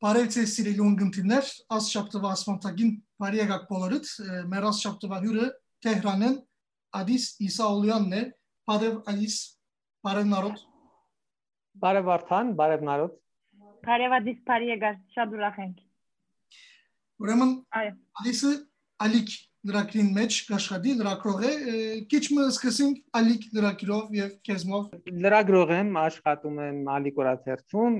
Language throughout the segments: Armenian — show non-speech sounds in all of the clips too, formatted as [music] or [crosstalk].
Parev tesisiyle Lungun Tinler, az şaptı ve asmantagin Pariye Gakpolarit, ee, meraz şaptı ve hürü Tehran'ın Adis İsa Oluyanne, Parev Adis, Parev Narod. Parev Artan, Parev Narod. Parev Adis Pariye Gak, Şadur Ahenk. Ուրեմն Ադիսը Ալիկ լրակրին մեջ աշխատի լրակրող է քիչ մը սկսենք ալիկ լրակիրով եւ քեզմով լրագրող եմ աշխատում եմ ալիկ օրաթերթում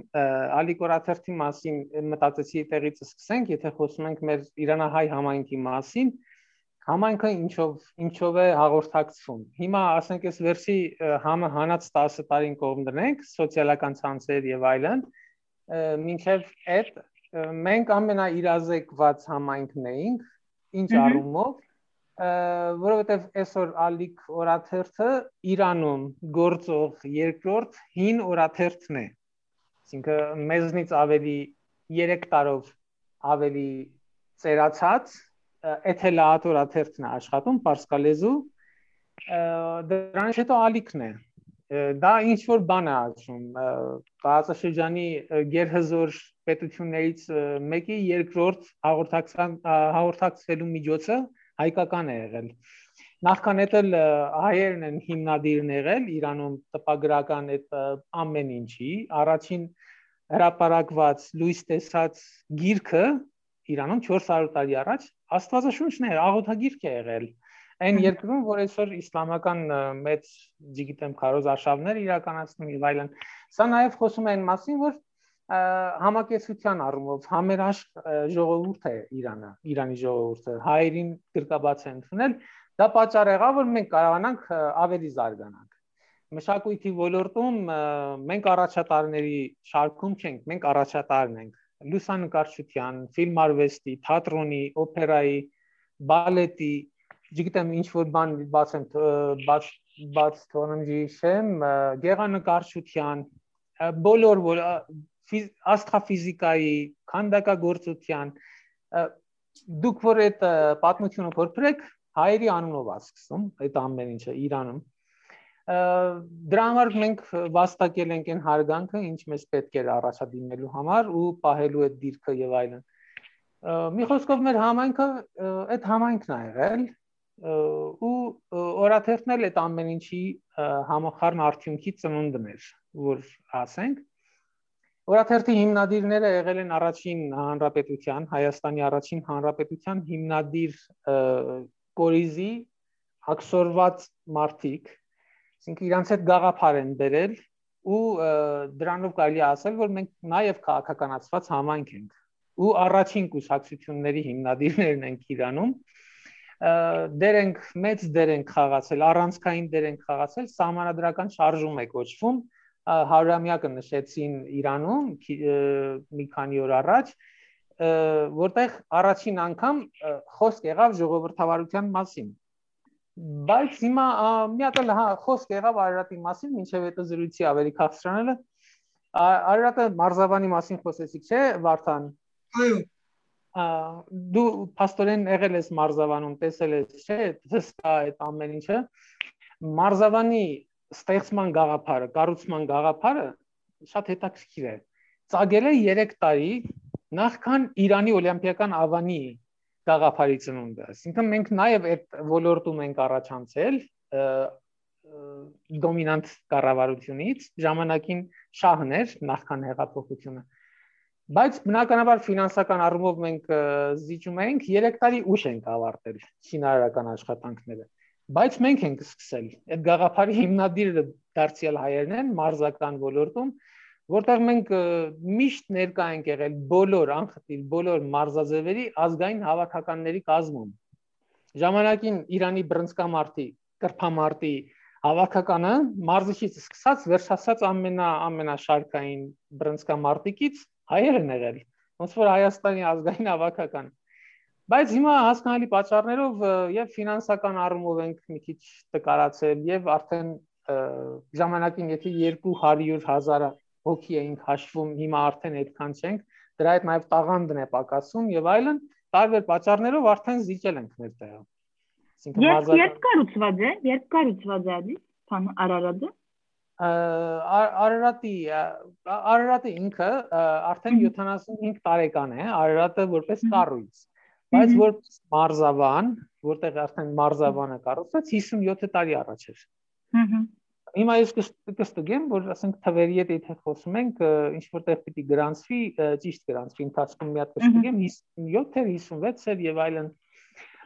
ալիկ օրաթերթի մասին մտածեցի տեղից սկսենք եթե խոսում ենք մեր իրանահայ համայնքի մասին համայնքը ինչով ինչով է հաղորդակցվում հիմա ասենք այս վերսի համը հանած 10 տարին կողմ դնենք սոցիալական ցանցեր եւ այլն մինչեւ այդ մենք ամենաիրազեկված համայնքն էինք ինչ առումով որովհետև այսօր ալիք օրաթերթը Իրանում գործող երկրորդ հին օրաթերթն է այսինքն մեզնից ավելի 3 տարով ավելի ծերացած էթելատ օրաթերթն է աշխատում պարսկալեզու դրանից հետո ալիքն է դա ինչ որ բան է ասում տարածաշրջանի գերհզոր պետություններից մեկի երկրորդ հաղորդակցան հաղորդակցվելու միջոցը հայկական է եղել նախքան էլ հայերն են հիմնադիրն եղել Իրանում տպագրական այդ ամեն ինչի առաջին հրապարակված լույս տեսած գիրքը Իրանում 400 տարի առաջ Աստվածաշունչն է աղոթագիրք է եղել այն երկրում, որ այսօր իսլամական մեծ, չգիտեմ, քարոզ արշավներ իրականացնում եւ այլն։ Սա նաեւ խոսում է այն մասին, որ համակեցության առումով համերաշխ ժողովուրդ է Իրանը, Իրանի ժողովուրդը, հայերին գրկաբաց է ընդունել, դա պատճառ եղավ, որ մենք կարողանանք ավելի զարգանանք։ Մշակույթի ոլորտում մենք առաջատարների շարքում չենք, մենք առաջատարն ենք լուսանկարչության, ֆիլմարվեստի, թատրոնի, օպերայի, բալետի, չգիտեմ ինչ որ բան բացեմ բաց բաց թողնեմ ջիշեմ գեղանկարչության բոլոր որ աստղաֆիզիկայի քանդակագործության դուք որ այդ պատմությունը փորփրեք հայերի անունով ա սկսում այդ ամեն ինչը Իրանում դրա համար մենք վաստակել ենք այն հարգանքը ինչ մեզ պետք էր առաջադիմելու համար ու պահելու այդ դիրքը եւ այլն մի խոսքով մեր համայնքը այդ համայնքն ա եղել ու օրաթերթն էլ այդ ամեն ինչի համախառն արդյունքի ծնունդն էր, որ ասենք Օրաթերթի հիմնադիրները եղել են առաջին հանրապետության, Հայաստանի առաջին հանրապետության հիմնադիր կորիզի ակսորված մարտիկ, այսինքն իրանց հետ գաղափար են բերել ու դրանով կարելի ասել, որ մենք նաև քաղաքականացված համայնք ենք ու առաջին կուսակցությունների հիմնադիրներն ենք Իրանում դեր ենք մեծ դեր ենք խաղացել, առանցքային դեր ենք խաղացել, սահմանադրական շարժում է կոչվում, հարյուրամյակը նշեցին Իրանում մի քանի օր առաջ, որտեղ առաջին անգամ խոսք եղավ ժողովրդավարության մասին։ Բայց հիմա մի հատ էլ հա խոսք եղավ Արարատի մասին, ինչեւ այդ զրույցի ավելի քաղցրանալը։ Արարատը Մարզավանի մասին խոսեցիք, չէ, Վարդան։ Այո դու աստորեն եղել ես մարզավանում, տեսել ես, չէ, հսկա այդ ամեն ինչը։ Մարզավանի ստեղծման գաղափարը, կառուցման գաղափարը շատ հետաքրքիր է։ Ծագել է 3 տարի նախքան Իրանի օլիմպիական ավանի գաղափարի ծնունդը։ Այսինքն մենք նաև այդ ոլորտում ենք առաջանցել դոմինանտ կառավարությունից ժամանակին շահն էր նախքան հեղափոխությունը Բայց բնականաբար ֆինանսական առումով մենք զիջում ենք 3 տարի ուշ ենք ավարտել շինարարական աշխատանքները։ Բայց մենք ենք սկսել։ Այդ գաղափարի հիմնադիրը դարձյալ հայերն են մարզական ոլորտում, որտեղ մենք միշտ ներկա ենք եղել բոլոր անխտիր բոլոր մարզաձևերի ազգային հավաքականների կազմում։ Ժամանակին Իրանի բռնցքամարտի, կրփամարտի հավաքականը մարզիչից սկսած վերջացած ամենա ամենաշարքային բռնցքամարտիկից հայեր են եղել ոնց որ Հայաստանի ազգային հավաքական բայց հիմա հասկանալի պատճառներով եւ ֆինանսական առումով ենք մի քիչ տկարացել եւ արդեն ժամանակին եթե 200 հազար հոգի էինք հաշվում հիմա արդեն այդքան չենք դրա հետ նաև տաղանդն է պակասում եւ այլն տարբեր պատճառներով արդեն զիջել ենք մեր տեղը այսինքն մարզական Երբ կառուցված է երբ կառուցված է ադի բան Արարատը Արարատի Արարատը ինքը արդեն 75 տարեկան է Արարատը որպես կառույց բայց որպես մարզավան որտեղ արդեն մարզավանը կառուցված 57 տարի առաջ էր Հհհ Հիմա ես կստուգեմ, որ ասենք թվերի հետ եթե խոսում ենք, ինչ որտեղ պիտի գրանցվի, ճիշտ գրանցվի, ընթացքում մի հատ կստուգեմ 57-եր, 56-եր եւ այլն։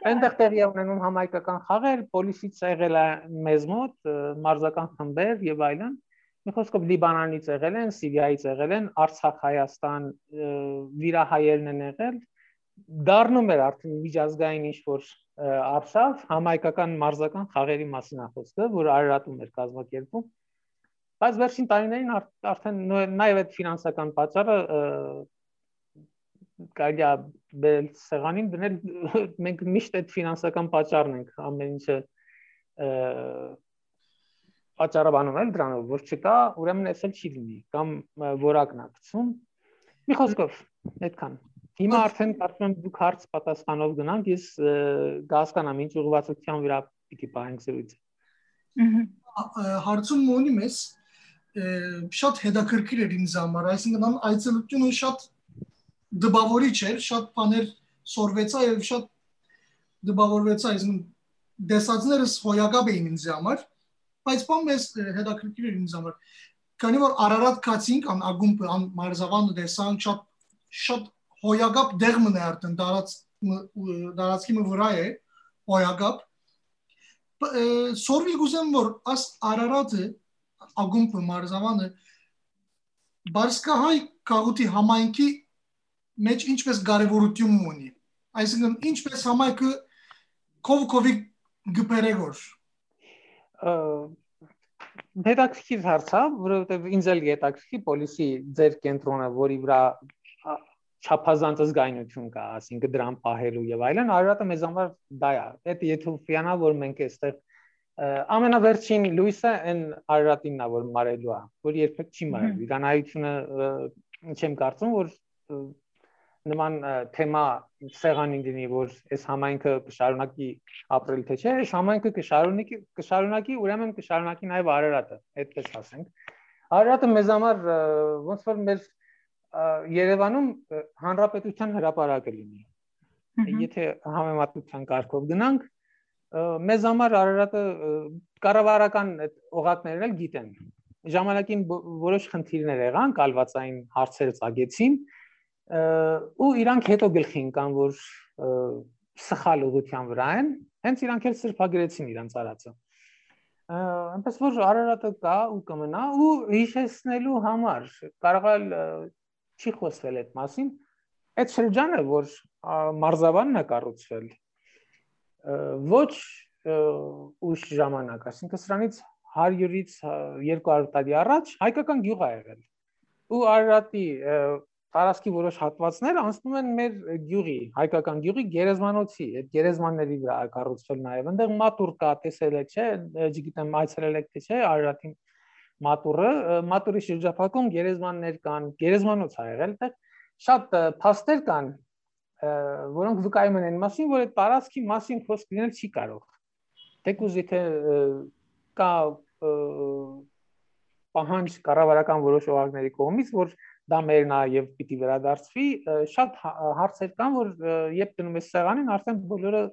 Այնտեղ տեղի ունենում համայնքական խաղեր, պոլիսից եղել է մեզ մոտ, մարզական խմբեր եւ այլն։ Մի խոսքով Լիբանանից եղել են, Սիրիայից եղել են, Արցախ, Հայաստան, վիրահայերն են եղել, դառնում էր արդեն միջազգային ինչ որ արշավ համայնքական մարզական խաղերի մասին է խոսքը, որ Արարատում էր կազմակերպում։ Բայց վերջին տարիներին արդեն նաև այդ ֆինանսական պատճառը կարելի է բերել սեղանին դնել [laughs] մենք միշտ այդ ֆինանսական պատճառն ենք ամեն ինչը պատճառաբանում էլ դրանով որ չկա ուրեմն էսել չի լինի կամ որակն է գցում մի խոսքով այդքան Հիմա արդեն կարծում եմ դուք հարց պատասխանով գնանք, ես կհասկանամ ինչ ուղղվածության վրա պիտի պահենք զրույցը։ Հարցում մոնի մեզ շատ հետաքրքիր էր ինձ համար, այսինքն այցելությունը շատ դպավորիչ էր, շատ բաներ սորվեցա եւ շատ դպավորվեցա, այսինքն դեսածներս հոյակապ էին ինձ համար, բայց բան մեզ հետաքրքիր էր ինձ համար։ Քանի որ Արարատ կացինք, ան ագումբը, ան մարզավանը դեսանք շատ շատ հոյագապ դեղ մնա արդեն դարած դարածքի վրա է հոյագապ սորվի գուզեմ որ աս արարատը ագումբը մարզավանը բարսկահայ քաղուտի համայնքի մեջ ինչպես կարևորություն ունի այսինքն ինչպես համայնքը կով կովի գպերեգոր հետաքրքիր հարց է որովհետև ինձ էլ հետաքրքիր պոլիսի ձեր կենտրոնը որի վրա չափազանց զգայնություն կա, ասինքն դրան պահելու եւ այլն, Արարատը մեզ համար դա է։ Այդ եթոփիանա, որ մենք այստեղ ամենավերջին լույսը այն Արարատինն է, որ մարելու է, որ երբեք չի մարել։ Իրանայությունը չեմ կարծում, որ նման թեմա սեղանին դինի, որ այս համայնքը կշարունակի ապրել թե չէ, այս համայնքը կշարունակի կշարունակի, ուրեմն կշարունակի նաև Արարատը, այդպես ասենք։ Արարատը մեզ համար ոնց որ մեր Երևանում հանրապետության հրապարակը լինի։ Եթե համեմատության կարգով գնանք, մեզ համար Արարատը կառավարական այդ օղակներն էլ գիտեն։ Ժամանակին որոշ խնդիրներ եղան, կալվածային հարցեր ցագեցին, ու իրանք հետո գլխի ընկան, որ սխալ ուղղության վրա են, հենց իրանք էլ սրբագրեցին իրանց արածը այնպես որ Արարատը կա ու կմնա ու հիշեցնելու համար կարող է չի խոսվել այդ մասին այդ շրջանը որ մարզավանն է կառուցվել ոչ ուշ ժամանակ ասինքն սրանից 100-ից 200 տարի առաջ հայկական գյուղ ա եղել ու Արարատի տարածքի որոշ հատվածներ անցնում են մեր գյուղի, հայկական գյուղի գերեզմանոցի, այդ գերեզմանների վրա կառուցվել նաև։ Այնտեղ մատուր կա, տեսել եք, չէ՞, չգիտեմ, այցելել եք թե չէ, Արարատի մատուրը, մատուրի շրջափակում գերեզմաններ կան, գերեզմանոց ա եղել, այդտեղ շատ փաստեր կան, որոնք վկայում են այն մասին, որ այդ տարածքի մասին խոսք լինել չի կարող։ Թեկուզ եթե կա պահանջ կառավարական որոշ օղակների կողմից, որ դա մերն է եւ պիտի վերադարձվի, շատ հարցեր կան, որ երբ դնում ես սեղանին, արդեն բոլորը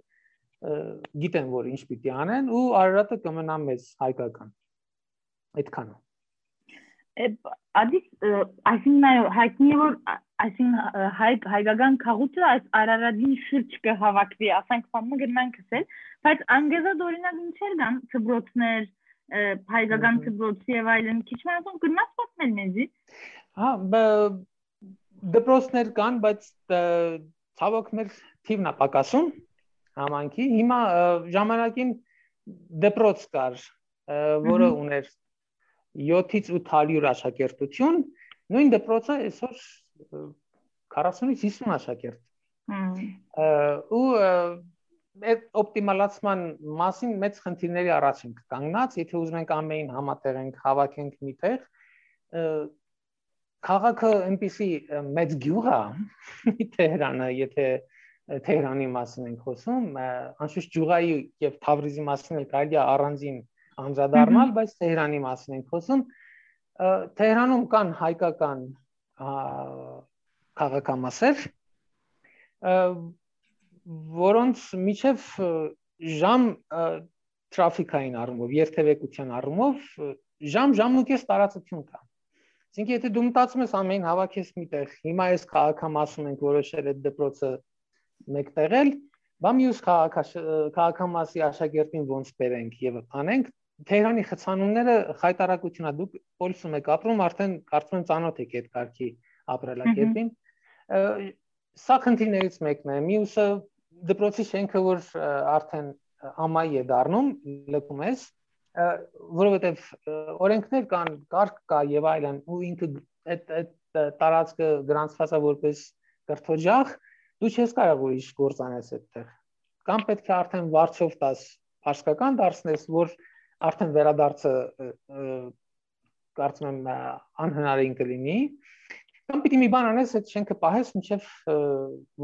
գիտեն, որ ինչ պիտի անեն ու Արարատը կմնա մեզ հայկական այդքանը Ադիս այսինքն հայտնի որ այսինքն հայ հայկական քաղուտը այս Արարատին շուրջ կհավաքվի, ասենք բանը գնանք ասել, բայց անգեզա օրինակ ինչեր կան ծբրոցներ, հայկական ծբրոցի եւ այլն, քիչ մատոն գնաց պատմել մեզի։ Հա, դպրոցներ կան, բայց ցավոք մեր թիվն է պակասում համանքի։ Հիմա ժամանակին դպրոց կար, որը ուներ 7-ից 800 աշակերտություն, նույն դպրոցը այսօր 40-ից 50 աշակերտ։ Ու այդ օպտիմալացման մասին մեծ խնդիրների առաջ ենք կանգնած, եթե ուզում ենք ամեն համատեղենք, հավաքենք միտեղ, քաղաքը այնպեսի մեծ գյուղ է [laughs] Թեհրանը, եթե Թեհրանի մասին ենք խոսում, անշուշտ Ջուղայի եւ Թավրիզի մասին էլ կարելի է առանձին անդրադառնալ, բայց Թեհրանի մասին ենք խոսում։ Թեհրանում կան հայկական քաղաքամասեր, որոնց միջև ժամ տրաֆիկային առումով, երթևեկության առումով ժամ ժամուկես տարածություն կա։ Այսինքն եթե դու մտածում ես ամեն հավաքես միտեղ, հիմա այս քաղաքամասում ենք որոշել այդ դպրոցը մեկտեղել, բա մյուս քաղաքամասի աշակերտին ոնց բերենք եւ անենք Թեհրանի խցանումները խայտարակությունա դուք պոլիսում եք ապրում արդեն կարծում եմ ծանոթ եք այդ կարգի ապրելակերպին սա խնդիրներից մեկն է մյուսը դպրոցի շենքը որ արդեն ամայի է դառնում լքում ես որովհետև օրենքներ կան, կարգ կա եւ այլն, ու ինքը այդ այդ տարածքը գրանցված է որպես կրթօջախ, դու չես կարող ուրիշ գործ անես այդտեղ։ Կամ պետք է արդեն վարձով տաս հաշկական դարձնես, որ արդեն վերադարձը կարծում եմ անհնարին կլինի, կամ պիտի մի բան անես, այդ շենքը պահես, մինչև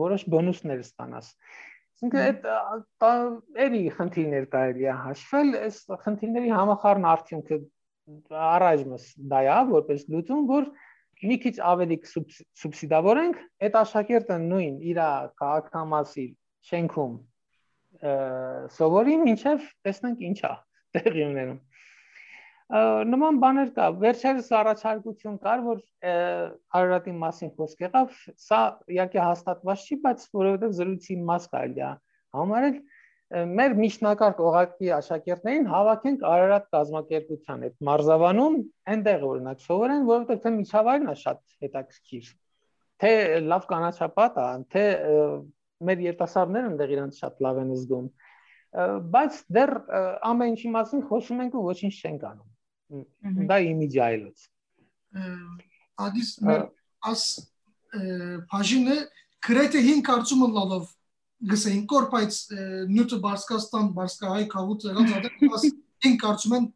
որոշ բոնուսներ ստանաս։ Այսինքն այդ էլի խնդիրներ կարելի է հաշվել, այս խնդիրների համախառն արդյունքը առայժմս դա է, որպես լուծում, որ մի քիչ ավելի սուբսիդավորենք, այդ աշակերտը նույն իր քաղաքամասի շենքում սովորի, ինչև տեսնենք ինչա տեղի ունենում նման բաներ կա վերջերս առաջարկություն կար որ Արարատի մասին խոսք եղավ սա իհարկե հաստատված չի բայց որովհետև զրույցի մաս կարելի է համարել մեր միջնակարգ օղակի աշակերտներին հավաքենք Արարատ կազմակերպության այդ մարզավանում այնտեղ օրինակ սովորեն որովհետև թե միջավայրն է շատ հետաքրքիր թե լավ կանաչապատ է թե մեր երիտասարդները այնտեղ իրանց շատ լավ են զգում բայց դեռ ամեն ինչի մասին խոսում ենք ու ոչինչ չենք անում դա իմիջի այլոց ադիս մեր աս բաժինը գրեթե 5 կարծումը լալով գսեին կոր բայց նյութը բարսկաստան բարսկահայ կավուց եղած ադես 5 կարծում են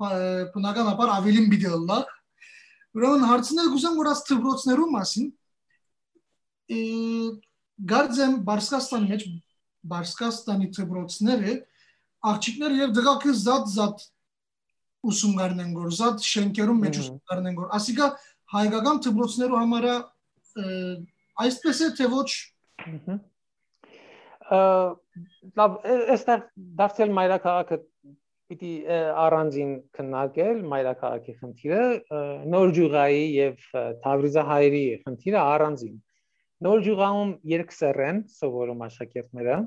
բնականաբար ավելին բիդելլա ուրեմն հարցնել գուզեմ որ աս դպրոցներու մասին գարձեմ բարսկաստանի մեջ բարսկաստանի դպրոցները աղջիկներ եւ դղակը զատ զատ ուսումնարն են գործած շենքերում մեջ ուսումնարն են գործ ասիկա հայկական դպրոցներու համարա այսպես է թե ոչ լավ այստեղ դարձել մայրաքաղաքը պիտի առանձին քննարկել մայրաքաղաքի խնդիրը նոր ջուղայի եւ Թավրիզահայերի խնդիրը առանձին նոր ջուղայում երկսեռ են սովորում աշակերտները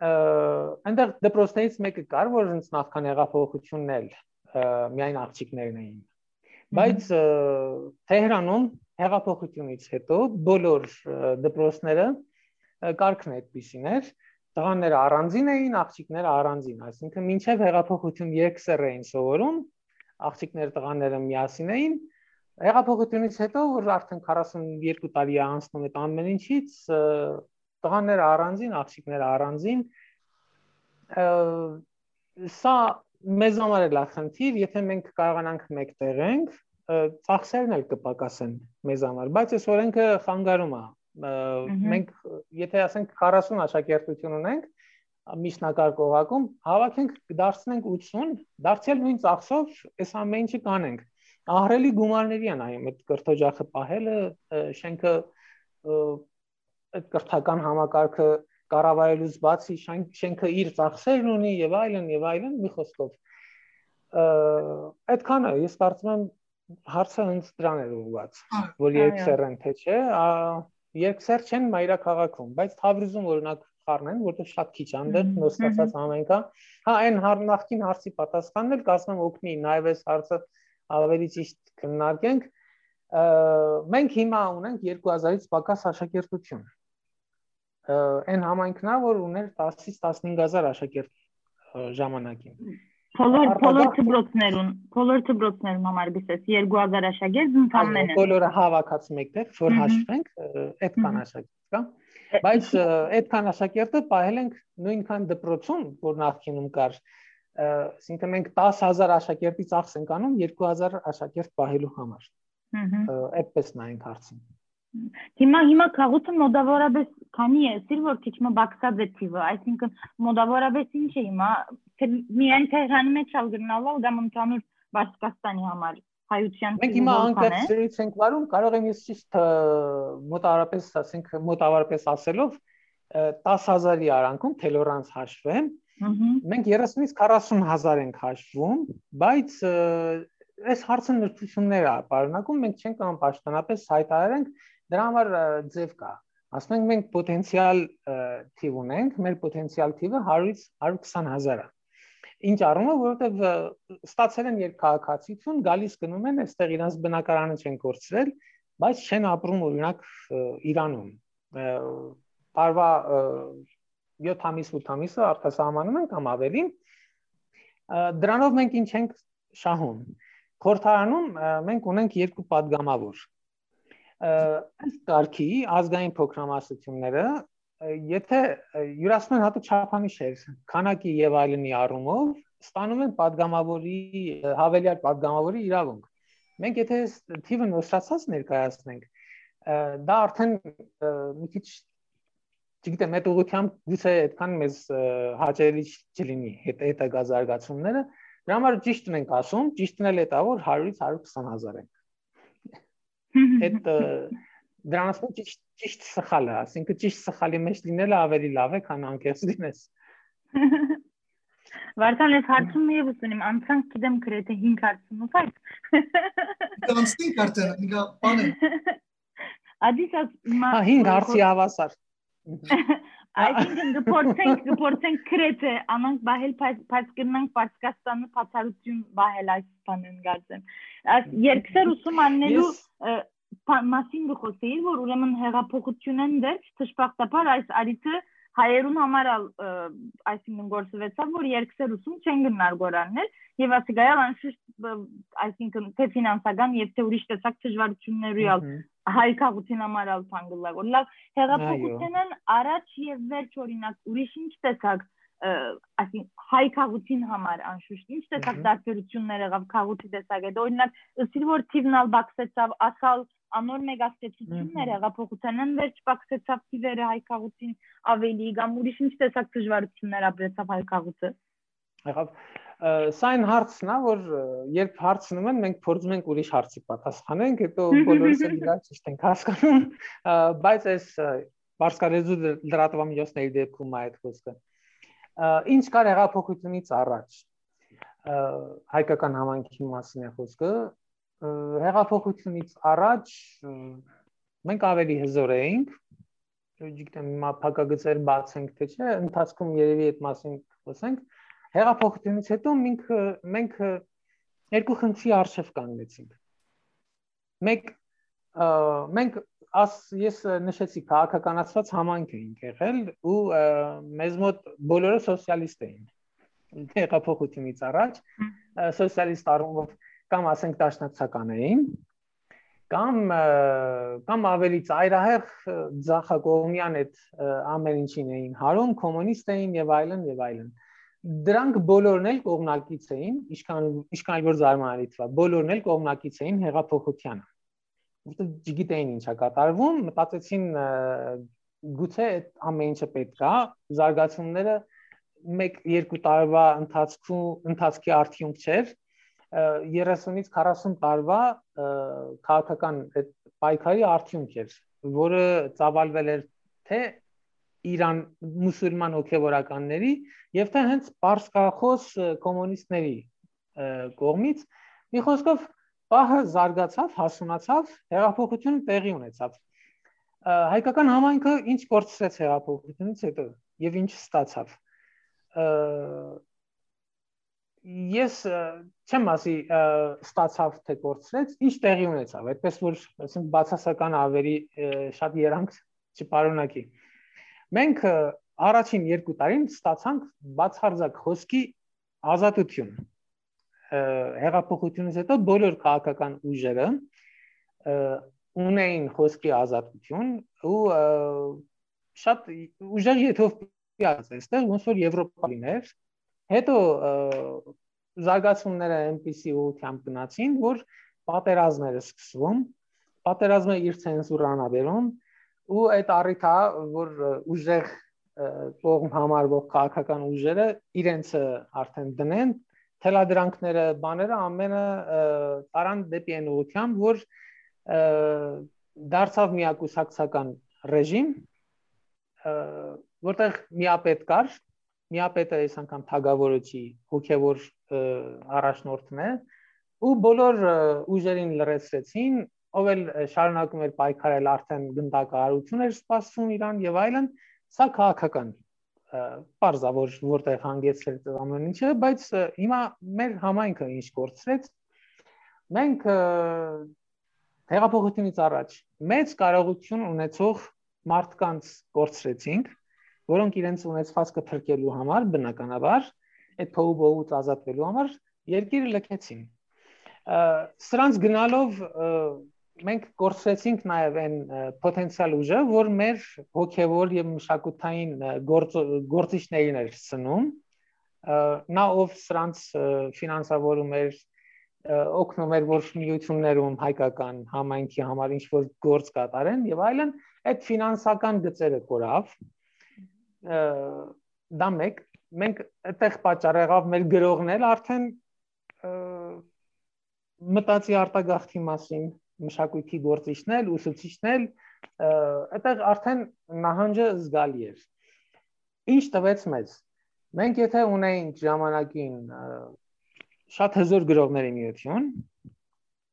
այնտեղ դպրոցներից մեկը կար որ ինձ նախքան հեղափոխությունն էլ միայն աղջիկներն էին բայց Թեհրանում հեղափոխությունից հետո բոլոր դպրոցները կարգն այդպեսին էր. Տղաները առանձին էին, աղջիկները առանձին, այսինքն մինչև հեղափոխություն երկսեռ էին սովորում, աղջիկները տղաները միասին էին։ Հեղափոխությունից հետո, որ արդեն 42 տարի է անցնում այդ ամեն ինչից, տղաները առանձին, աղջիկները առանձին, սա մեզ համար էլ է խնդիր, եթե մենք կարողանանք մեկտեղենք, ծախսերն էլ կպակասեն մեզ համար, բայց այս օրենքը խանգարում է։ Մենք եթե ասենք 40 աշակերտություն ունենք, միջնակարգ օղակում, հավաքենք, դարձնենք 80, դարձյալ նույն ծախսով այս ամեն ինչը կանենք։ Ահրելի գումարների են այո, այդ կրթօջախը պահելը, շենքը այդ կրթական համակարգը կառավարելուց բացի շենքը իր ծախսերն ունի եւ այլն եւ այլն մի խոսքով այդքանը ես կարծում եմ հարցը հենց դրան է ուղղված որ երկսեր են թե չէ երկսեր չեն մայրաքաղաքում բայց Թավրիզում օրինակ խառնեն որտեղ շատ քիչ անդեր նստածած ամեն կա հա այն նախքին հարցի պատասխանն էլ կարծում եմ օգնի նաեւ այս հարցը ավելի ճիշտ քննարկենք մենք հիմա ունենք 2000-ից պակաս աշակերտություն այն համայնքն է, որ ուներ 10-ից 15000 աշակերտ ժամանակին։ Բոլոր բոլոր դպրոցներուն, բոլոր դպրոցներում համար գսես 2000 աշակերտ ընդամենը։ Բոլորը հավաքած մեկտեղ, որ հաշվենք, այդքան աշակերտ կա։ Բայց այդքան աշակերտը ողել ենք նույնքան դպրոցում, որ նախկինում կար, այսինքն մենք 10000 աշակերտի ծախս ենք անում 2000 աշակերտ ողելու համար։ Այդպես նայենք հարցին։ Հիմա հիմա քաղուտը մոդավորապես քանի է, սիր որ քիչ մը բաքսած է թիվը, այսինքն մոդավորապես ինչ է հիմա, թե միայն Թեհրանի մեջ ալ գնալու կամ ընդհանուր Բաշկաստանի համար հայության Մենք հիմա անկեղծրից ենք վարում, կարող եմ ես ճիշտ մոտավորապես, ասենք մոտավորապես ասելով 10000-ի արանքում թելորանց հաշվեմ, մենք 30-ից 40000 ենք հաշվում, բայց այս հարցը նրբություններ է պարունակում, մենք չենք կարող պաշտոնապես հայտարարենք Դրա համար ձև կա։ Ասում ենք մենք պոտենցիալ թիվ ունենք, մեր պոտենցիալ թիվը 100-ից 120000 է։ Ինչ առումով, որովհետև ստացել են երկքաղաքացիություն, գալիս գնում են, այստեղ իրանց բնակարանը չեն կորցրել, բայց չեն ապրում օրինակ Իրանում։ Տարվա 7 ամիս 8 ամիսը արտասահմանում են կամ ավելին։ Դրանով մենք ինչ ենք շահում։ Խորթարանում մենք ունենք երկու падգամավոր այս կարգի ազգային փոքրամասնությունները եթե յուրացման հատուկ չափանիշեր քանակի եւ այլնի առումով ստանում են падգամավորի հավելյալ падգամավորի իրավունք մենք եթե թիվը նոստրացած ներկայացնենք դա արդեն մի քիչ չգիտեմ այդ ուղղությամբ գուցե այդքան մեզ հաճելի չլինի հետ հետագա զարգացումները դրա համար ճիշտն ենք ասում ճիշտն էլ է դա որ 100-ից 120 հազար ենք Այդ դրանից ճիշտ ճիշտ սխալ է, ասինքն ճիշտ սխալի մեջ լինելը ավելի լավ է, քան անկեղծ լինես։ Վարդան ես հարցում եւս ունեմ, անցանք գիտեմ գրեթե 5 հարցում ու բայց Կանստին կարտերը, ինքա բանը։ Ադիսած մա Հա 5 հարցի հավասար։ [laughs] Այսինքն [laughs] դպորտենք դպորտենք գրեթե անանք բահել բայց կնանք Պարսկաստանը բացառություն բահել այս բանն գարձեմ։ Այս երկսեր ուսում աննելու մասին գխոսեի որ ուրեմն հեղափոխությունն դեռ ճշմարտաբար այս արիթը հայերուն համար այսինքն գործվեցավ որ երկսեր ուսում չեն գնար գորաններ եւ ասիկայալ անշուշտ այսինքն թե ֆինանսական եւ թե ուրիշ տեսակ դժվարությունների ալ հայ քաղաքին համար ալ փանգլա որ լավ հեղափոխությունն առաջ եւ վերջ օրինակ ուրիշ ինչ տեսակ այսին հայ քաղաքին համար անշուշտ ինչ տեսակ դարձություններ եղավ քաղաքի տեսակ այդ օրինակ ըստ որ թիվնալ բաքսեցավ ասալ անոր մեգաստեցությունները հեղափոխությանն վերջ բացեցավ թիվերը հայ քաղաքին ավելի կամ ուրիշ ինչ տեսակ դժվարություններ ապրեցավ հայ քաղաքը եղավ սա այն հարցն է որ երբ հարցնում են մենք փորձում ենք ուրիշ հարցի պատասխանենք հետո բոլորս էլ իրար ճիշտ ենք հասկանում բայց այս բարձկարեզու լրատվամիջոցների դեպքում այդ խոսքը ինչ կար հեղափոխությունից առաջ հայկական համայնքի մասին է խոսքը հեղափոխությունից առաջ մենք ավելի հզոր էինք չգիտեմ հիմա փակագծեր բացենք թե չէ ընթացքում երևի այդ մասին խոսենք հեղափոխությունից հետո մենք մենք երկու խնդրի արժև կանգնեցինք մեկ մենք աս ես նշեցի քաղաքականացված համայնք էինք եղել ու մեզ մոտ բոլորը սոցիալիստ էին հեղափոխությունից առաջ սոցիալիստ առումով կամ ասենք դաշնակցական էին կամ կամ ավելի ծայրահեղ ցախակողմյան այդ ամեն ինչին էին հարում կոմունիստ էին եւ այլն եւ այլն դրանք բոլորն էլ կողմնակից էին ինչքան ինչքան որ զարմանալի թվա բոլորն էլ կողմնակից էին հեղափոխությանը որտեղ չգիտեին ինչա կատարվում, մտածեցին գուցե այդ ամեն ինչը պետք է, զարգացումները 1-2 տարվա ընթացքում ընթացքի արդյունք չէր 30-ից 40 տարվա քաղաքական այդ պայքարի արդյունք էր, որը ծավալվել էր թե Իրան մուսուլման հոգևորականների եւ թե հենց պարսկախոս կոմունիստների կողմից մի խոսքով պահը զարգացավ, հասունացավ, հեղափոխությունը տեղի ունեցավ։ Հայկական համայնքը ինչ կորցրեց հեղափոխությունից հետո եւ ինչ ստացավ։ Ես չեմ ասի ստացավ թե կորցրեց, ինչ տեղի ունեցավ, այդպես որ ասենք բացասական ավերի շատ երանք չպարունակի։ Մենք առաջին 2 տարին ստացանք բացարձակ խոսքի ազատություն հեղափոխությունից հետո բոլոր քաղաքական ուժերը ունեին խոսքի ազատություն ու շատ ուժեղ եթովպիաց այստեղ ոնց որ Եվրոպա լիներ հետո զարգացումները այնպիսի ուղղությամբ գնացին որ պատերազմները սկսվում, պատերազմը իր ցենզուրան աբերում ու այդ առիթա որ ուժեղ կողմ համարվող քաղաքական ուժերը իրենց արդեն դնեն թելադրանքները, բաները ամենը տարան դեպի այն ուղությամբ, որ դարձավ միակուսակցական ռեժիմ, որտեղ միապետ կար, միապետը այս անգամ թագավորոջի հոգևոր առաջնորդն է, ու բոլոր ուժերին լրացրեցին, ով էլ շարունակում էր պայքարել արդեն գնդակահարություն էր սպասում իրան եւ այլն, սա քաղաքական parza որ որտեղ հանգեցրել այդ ամեն ինչը, բայց հիմա մեր համայնքը ինչ կորցրեց։ Մենք հեղափոխությունից առաջ մեծ կարողություն ունեցող մարդկանց կորցրեցինք, որոնք իրենց ունեցվածքը թրկելու համար բնականաբար այդ փողոբոհուց ազատվելու համար երկիրը լքեցին։ Սրանց գնալով մենք կորցրեցինք նաև այն պոտենցիալ ուժը, որ մեր հոգևոր եւ մշակութային գործ, գործիչներին էր սնում։ Նա ով սրանց ֆինանսավորում էր օգնում էր որ միություններում հայկական համայնքի համար ինչ որ գործ կատարեն եւ այլն, այդ ֆինանսական գծերը կորավ։ Դա մեկ մենք այդտեղ պատճառ եղավ մեր գրողն էլ արդեն մտածի արտագաղթի մասին մշակույթի գործիչներ, ուսուցիչներ, այդտեղ արդեն նահանջը զգալի էր։ Ինչ տվեց մեզ։ Մենք եթե ունեինք ժամանակին շատ հզոր գրողների միություն,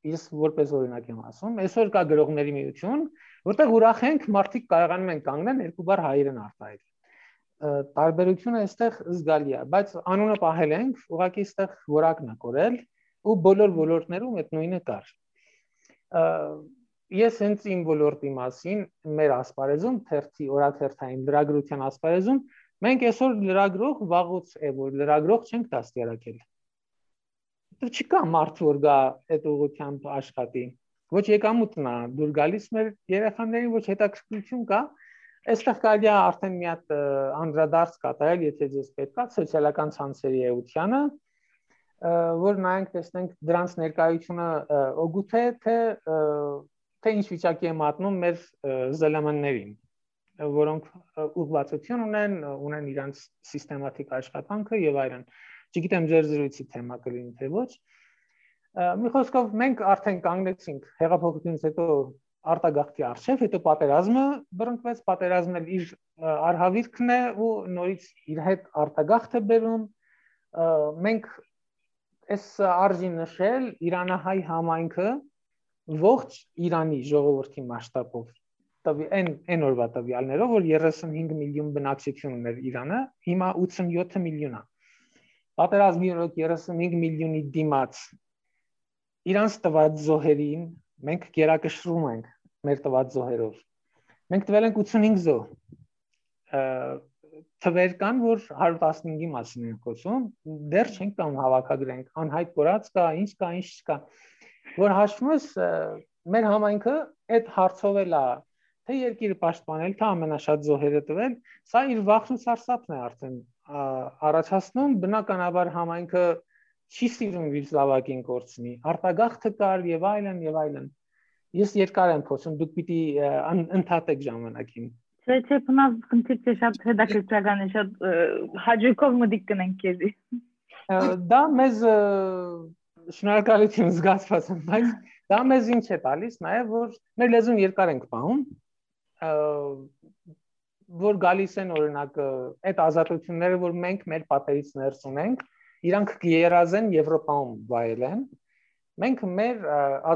ես որպես օրինակ եմ ասում, այսօր կա գրողների միություն, որտեղ ուրախ ենք մարդիկ կարողանում են կանգնել երկու բառ հայերեն արտահայտ տարբերությունը այստեղ զգալի է, բայց անունը պահել ենք, ուղղակի այստեղ որակն է կորել ու բոլոր ոլորտներում այդ նույնը կար ես հենց իմ ոլորտի մասին մեր ասպարեզում թերթի օրաթերթային լրագրության ասպարեզում մենք այսօր լրագրող վաղուց է որ լրագրող չենք դաստիարակել դու չկա մարդ որ գա այդ ուղությամբ աշխատի ոչ եկամուտն է դուր գալիս մեր երեխաներին ոչ հետաքրքրություն կա այստեղ կարելի է արդեն մի հատ անդրադարձ կատարել եթե ձեզ պետք է սոցիալական ցանցերի էությանը որ նայենք տեսնենք դրանց ներկայությունը օգուտ է թե թե ինչ վիճակի է մատնում մեր ԶԼՄ-ներին որոնք ուղղվածություն ունեն, ունեն իրենց սիստեմատիկ աշխատանքը եւ այլն։ Չգիտեմ ձեր զրույցի թեմա կլինի թե ոչ։ Մի խոսքով մենք արդեն կանգնեցինք հեղափոխությունից հետո արտագաղթի արժեվ, հետո պատերազմը բռնկվեց, պատերազմն էլ իր արհավիրքն է ու նորից իր հետ արտագաղթ է բերում։ Մենք այս արժի նշել Իրանահայ համայնքը ողջ Իրանի ժողովրդի մասշտաբով տվի այն այն օրվա տվյալներով որ 35 միլիոն բնակչություն ուներ Իրանը, հիմա 87 միլիոն է։ Պատերազմի օրոք 35 միլիոնի դիմաց իրանց տված զոհերին մենք գերակշռում ենք մեր տված զոհերով։ Մենք տվել ենք 85 զոհ թվեր կան, որ 115-ի մասին են խոսում, դեռ չենք կամ հավաքագրենք, անհայտ կորած կա, ինչ կա, ինչ չկա։ Որ հաշվում ես մեր համայնքը այդ հարցով էլ է թե երկիրը պաշտպանել, թե ամենաշատ զոհերը տվել, սա իր վախն ու սարսափն է արդեն առաջացնում, բնականաբար համայնքը չի սիրում իր զավակին կորցնի, արտագաղթը կար եւ այլն եւ այլն։ Ես երկար եմ խոսում, դուք պիտի ընդհատեք ժամանակին։ Չէ, չէ, բնավ խնդիրը շատ հետաքրքրական է, շատ հաջողով մտիկ կնենք քեզի։ Դա մեզ շնորհակալություն զգացված եմ, բայց դա մեզ ինչ է տալիս, նաև որ մեր լեզուն երկար ենք պահում, որ գալիս են օրինակ այդ ազատությունները, որ մենք մեր պատերից ներս ունենք, իրանք կերազեն Եվրոպայում վայելեն, մենք մեր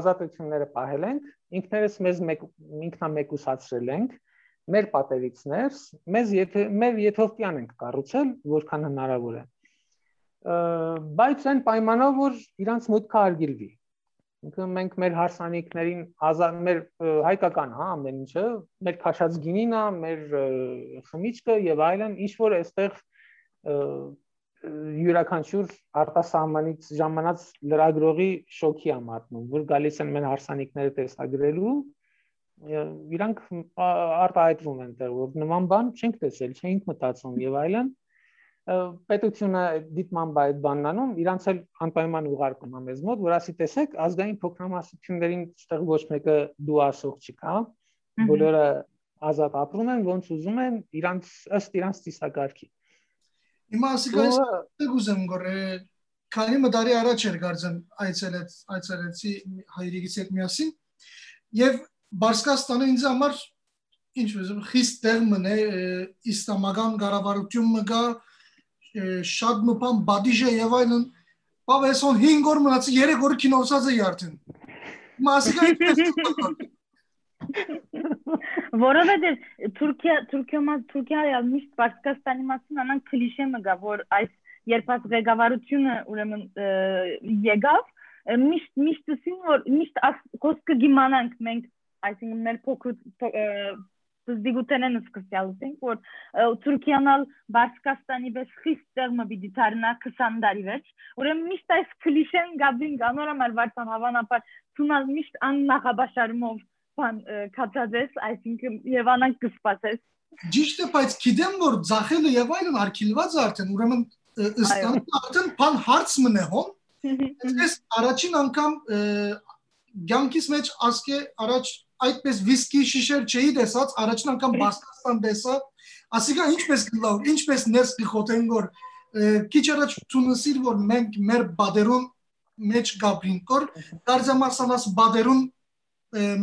ազատությունները պահել ենք, ինքներս մեզ մեկ ինքնամեկուսացրել ենք, մեր պատերիցներ մեզ եթե մեր եթովպիան ենք կառուցել որքան հնարավոր է բայց այն պայմանով որ իրանց մուտքը արգելվի ինքը մենք մեր հարսանիքներին ազատ մեր հայկական հա ամեն ինչը մեր քաշած գինին մեր խմիչքը եւ այլն ինչ որ այստեղ յուրաքանչյուր արտասահմանից ժամանած լրագրողի շոկի է մատնում որ գալիս են մեր հարսանիքները տեսագրելու իրանք արտահայտվում են տեղ որ նման բան չենք տեսել, չենք մտածում եւ այլն պետությունը դիտման բայ բանանում իրանց էլ անպայման ուղարկում է մեզ մոտ որ ասի տեսեք ազգային փոքրամասնություններին այդտեղ ոչ մեկը դու ասող չկա բոլորը ազատ ապրում են ոնց ուզում են իրանց ըստ իրանց ծիսակարգի Հիմա ասիկայից ուզեմ գոր քանի մդարի առաջ էր գարձեմ այցելեց այցելեցի հայրիկից հետ միասին եւ Բարսկաստանը ինձ համար ինչ որ խիստ տեղ մնե իսլամական կառավարություն մգա շատ մփան բադիժը եւ այլն բավեսոն 5 օր մնացի 3 օր կինոսած է արդեն մասիկա որովհետեւ Թուրքիա Թուրքիա Թուրքիա միշտ Բարսկաստանի մասին անան կլիշե մգա որ այս երբ այս ղեկավարությունը ուրեմն եկավ միշտ միշտ ասին որ միշտ խոսքը գիմանանք մենք այսինքն մեր փոքր դիգուտենեն սկսյալուսին որ Թուրքիանալ Բարսկաստանի բես խիստ տեղը դառնա 20 տարի վերջ ուրեմն միշտ այս կլիշեն գաբին գանորամալ վարդան հավանաբար ցունալ միշտ աննախաբաշարումով բան կացածես այսինքն Եվանան կսպասես Ճիշտ է բայց գիտեմ որ ցախելը եւ այլն արկիլված արդեն ուրեմն ըստան արդեն բան հարց մնե հոն Այս առաջին անգամ ցանկիս մեջ ասկե առաջ այդպես վիսկի շիշեր չէի տեսած առաջին անգամ Բասկաստան տեսա ասիկա ինչպես գլավ ինչպես ներս գխոտեն գոր քիչ առաջ ցունսիր որ մենք մեր բադերուն մեջ գաբրին կոր դարձամասանաս բադերուն